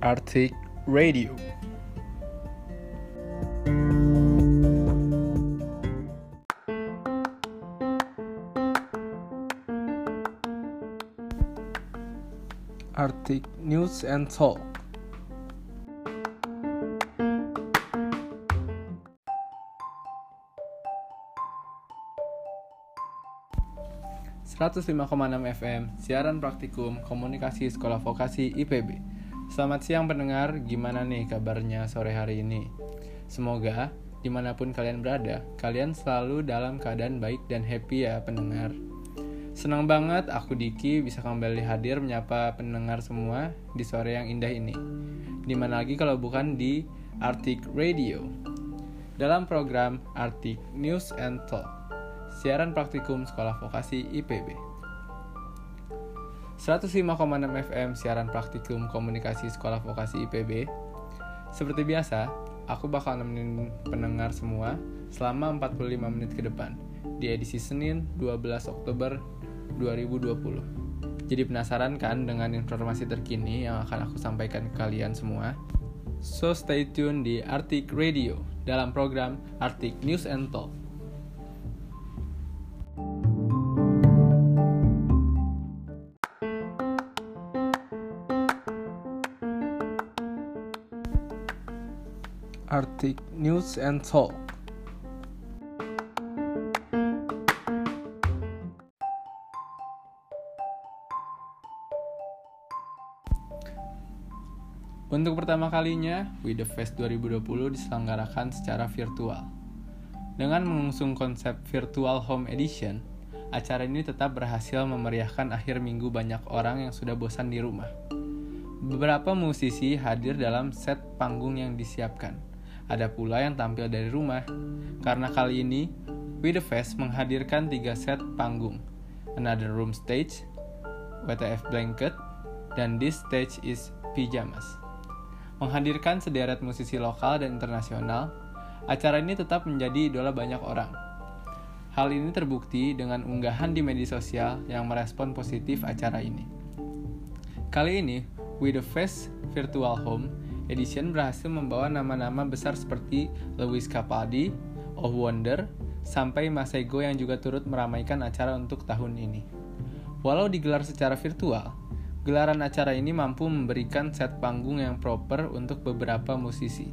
Arctic Radio. Arctic News and Talk. ...105,6 FM, siaran praktikum komunikasi sekolah vokasi IPB. Selamat siang pendengar, gimana nih kabarnya sore hari ini? Semoga di mana pun kalian berada, kalian selalu dalam keadaan baik dan happy ya pendengar. Senang banget aku Diki bisa kembali hadir menyapa pendengar semua di sore yang indah ini. Di mana lagi kalau bukan di Arctic Radio. Dalam program Arctic News and Talk, siaran praktikum sekolah vokasi IPB. 105,6 FM siaran praktikum komunikasi sekolah vokasi IPB. Seperti biasa, aku bakal nemenin pendengar semua selama 45 menit ke depan di edisi Senin 12 Oktober 2020. Jadi penasaran kan dengan informasi terkini yang akan aku sampaikan ke kalian semua? So stay tune di Arctic Radio dalam program Arctic News and Talk. Arctic News and Talk. Untuk pertama kalinya, We The Fest 2020 diselenggarakan secara virtual. Dengan mengusung konsep Virtual Home Edition, acara ini tetap berhasil memeriahkan akhir minggu banyak orang yang sudah bosan di rumah. Beberapa musisi hadir dalam set panggung yang disiapkan. Ada pula yang tampil dari rumah. Karena kali ini, We The Fest menghadirkan tiga set panggung. Another Room Stage, WTF Blanket, dan This Stage is Pyjamas menghadirkan sederet musisi lokal dan internasional, acara ini tetap menjadi idola banyak orang. Hal ini terbukti dengan unggahan di media sosial yang merespon positif acara ini. Kali ini, We The Fest Virtual Home Edition berhasil membawa nama-nama besar seperti Lewis Capaldi, Oh Wonder, sampai Masego yang juga turut meramaikan acara untuk tahun ini. Walau digelar secara virtual, Gelaran acara ini mampu memberikan set panggung yang proper untuk beberapa musisi,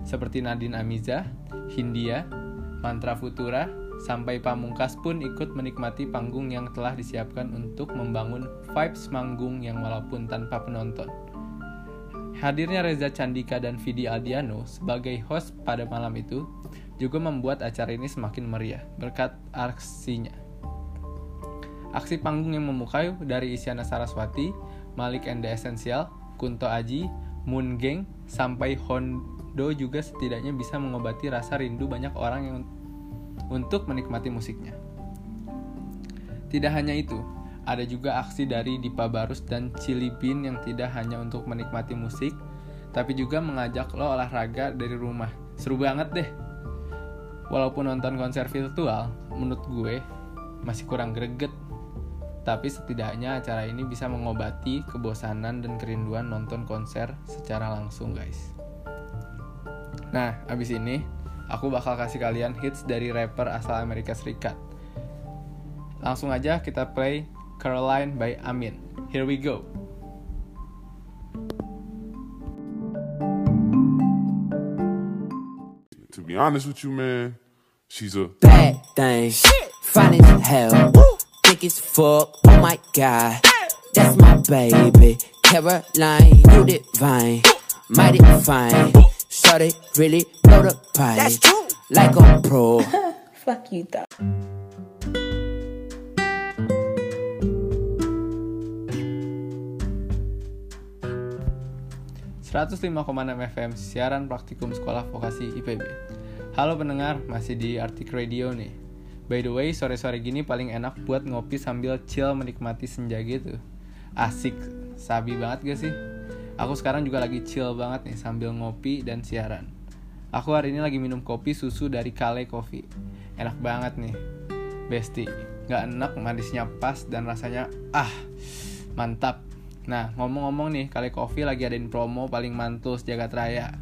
seperti Nadine Amiza, Hindia, Mantra Futura, sampai Pamungkas pun ikut menikmati panggung yang telah disiapkan untuk membangun vibes manggung yang walaupun tanpa penonton. Hadirnya Reza Candika dan Vidi Aldiano sebagai host pada malam itu juga membuat acara ini semakin meriah berkat aksinya. Aksi panggung yang memukai dari Isyana Saraswati, Malik and the Essential, Kunto Aji, Moon Gang, sampai Hondo juga setidaknya bisa mengobati rasa rindu banyak orang yang untuk menikmati musiknya. Tidak hanya itu, ada juga aksi dari Dipa Barus dan Chili Bean yang tidak hanya untuk menikmati musik, tapi juga mengajak lo olahraga dari rumah. Seru banget deh. Walaupun nonton konser virtual, menurut gue masih kurang greget tapi setidaknya acara ini bisa mengobati kebosanan dan kerinduan nonton konser secara langsung guys. Nah, abis ini aku bakal kasih kalian hits dari rapper asal Amerika Serikat. Langsung aja kita play Caroline by Amin. Here we go. To be honest with you, man, she's a bad thing. Shit. Fine as hell. Thick as fuck. Oh my god. That's my baby. Caroline, you divine. Mighty fine. Shorty really blow the pipe. That's true. Like a pro. Fuck you though. FM siaran praktikum sekolah vokasi IPB. Halo pendengar, masih di Artik Radio nih. By the way, sore-sore gini paling enak buat ngopi sambil chill menikmati senja gitu. Asik, sabi banget gak sih? Aku sekarang juga lagi chill banget nih sambil ngopi dan siaran. Aku hari ini lagi minum kopi susu dari Kale Coffee. Enak banget nih. Besti, gak enak, manisnya pas dan rasanya ah, mantap. Nah, ngomong-ngomong nih, kali kopi lagi adain promo paling mantul sejagat raya.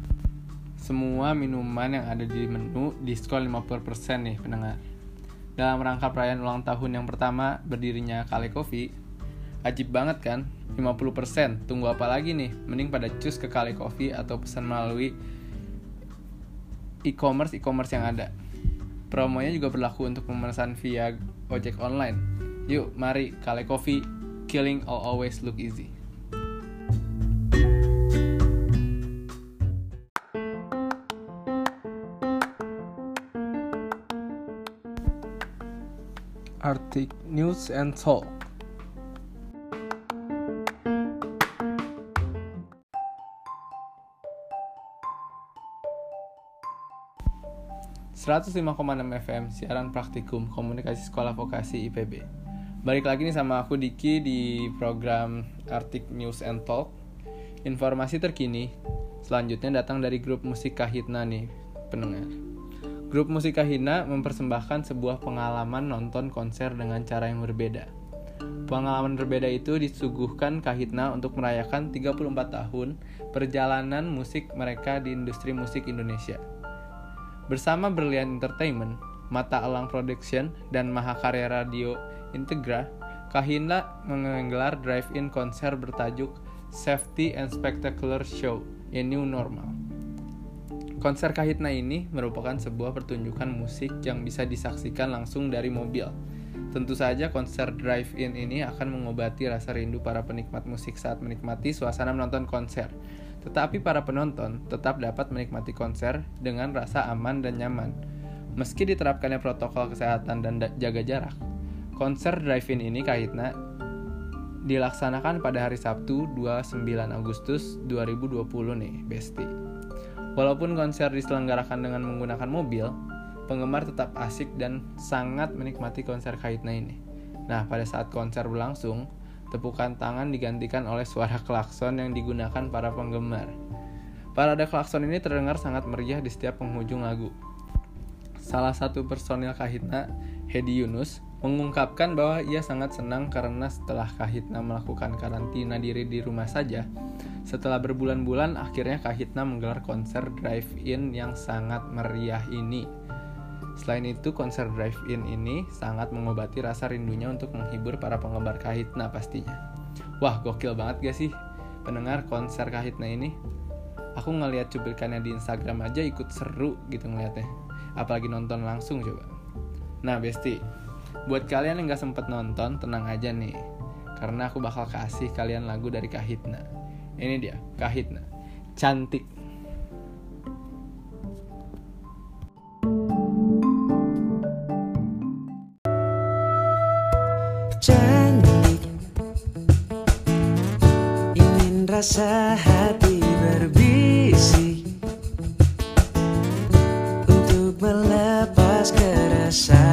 Semua minuman yang ada di menu diskon 50% nih pendengar. Dalam rangka perayaan ulang tahun yang pertama berdirinya Kale Coffee, ajib banget kan? 50%, tunggu apa lagi nih? Mending pada cus ke Kale Coffee atau pesan melalui e-commerce e-commerce yang ada. Promonya juga berlaku untuk pemesanan via ojek online. Yuk, mari Kale Coffee, killing all always look easy. Arctic News and Talk. ...105,6 FM siaran praktikum komunikasi sekolah vokasi IPB. Balik lagi nih sama aku Diki di program Arctic News and Talk. Informasi terkini selanjutnya datang dari grup musik Kahitna nih, pendengar. Grup musik Kahitna mempersembahkan sebuah pengalaman nonton konser dengan cara yang berbeda. Pengalaman berbeda itu disuguhkan Kahitna untuk merayakan 34 tahun perjalanan musik mereka di industri musik Indonesia. Bersama Brilliant Entertainment, Mata Elang Production, dan Mahakarya Radio Integra, Kahitna menggelar drive-in konser bertajuk Safety and Spectacular Show, A New Normal. Konser Kahitna ini merupakan sebuah pertunjukan musik yang bisa disaksikan langsung dari mobil. Tentu saja konser drive-in ini akan mengobati rasa rindu para penikmat musik saat menikmati suasana menonton konser. Tetapi para penonton tetap dapat menikmati konser dengan rasa aman dan nyaman. Meski diterapkannya protokol kesehatan dan jaga jarak, konser drive-in ini Kahitna dilaksanakan pada hari Sabtu 29 Agustus 2020 nih, Besti. Walaupun konser diselenggarakan dengan menggunakan mobil, penggemar tetap asik dan sangat menikmati konser Kahitna ini. Nah, pada saat konser berlangsung, tepukan tangan digantikan oleh suara klakson yang digunakan para penggemar. Parade klakson ini terdengar sangat meriah di setiap penghujung lagu. Salah satu personil Kahitna, Hedi Yunus, mengungkapkan bahwa ia sangat senang karena setelah Kahitna melakukan karantina diri di rumah saja, setelah berbulan-bulan akhirnya Kahitna menggelar konser drive-in yang sangat meriah ini. Selain itu, konser drive-in ini sangat mengobati rasa rindunya untuk menghibur para penggemar Kahitna pastinya. Wah, gokil banget gak sih pendengar konser Kahitna ini? Aku ngeliat cuplikannya di Instagram aja ikut seru gitu ngeliatnya. Apalagi nonton langsung coba. Nah, Besti, buat kalian yang gak sempet nonton, tenang aja nih. Karena aku bakal kasih kalian lagu dari Kahitna. Ini dia, Kahitna. Cantik. cantik Ingin rasa hati berbisik Untuk melepas keresahan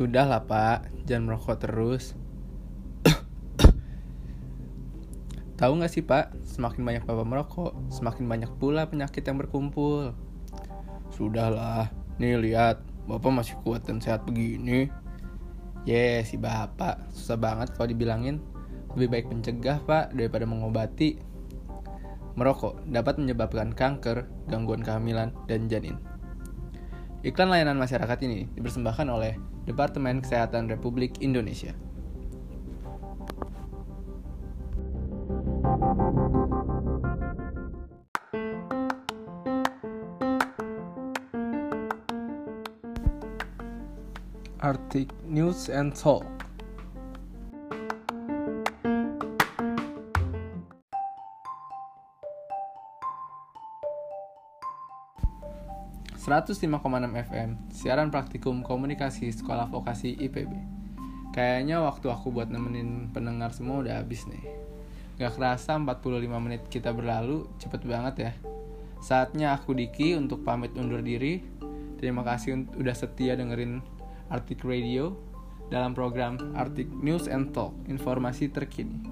Sudah lah pak, jangan merokok terus. Tahu nggak sih pak, semakin banyak bapak merokok, semakin banyak pula penyakit yang berkumpul. Sudahlah, nih lihat, bapak masih kuat dan sehat begini. Ye, si bapak, susah banget kalau dibilangin. Lebih baik mencegah pak daripada mengobati. Merokok dapat menyebabkan kanker, gangguan kehamilan, dan janin. Iklan layanan masyarakat ini dipersembahkan oleh Departemen Kesehatan Republik Indonesia. Arctic News and Talk. ...105,6 FM... ...siaran praktikum komunikasi sekolah vokasi IPB... ...kayaknya waktu aku buat nemenin pendengar semua udah habis nih... ...gak kerasa 45 menit kita berlalu... ...cepet banget ya... ...saatnya aku Diki untuk pamit undur diri... Terima kasih udah setia dengerin Arctic Radio dalam program Arctic News and Talk, informasi terkini.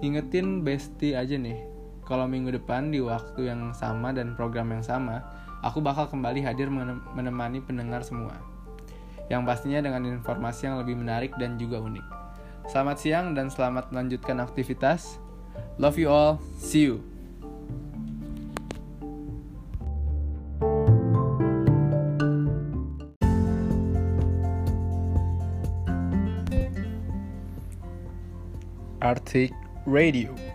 Ingetin Besti aja nih, kalau minggu depan di waktu yang sama dan program yang sama, aku bakal kembali hadir menem- menemani pendengar semua. Yang pastinya dengan informasi yang lebih menarik dan juga unik. Selamat siang dan selamat melanjutkan aktivitas. Love you all. See you. Arctic Radio.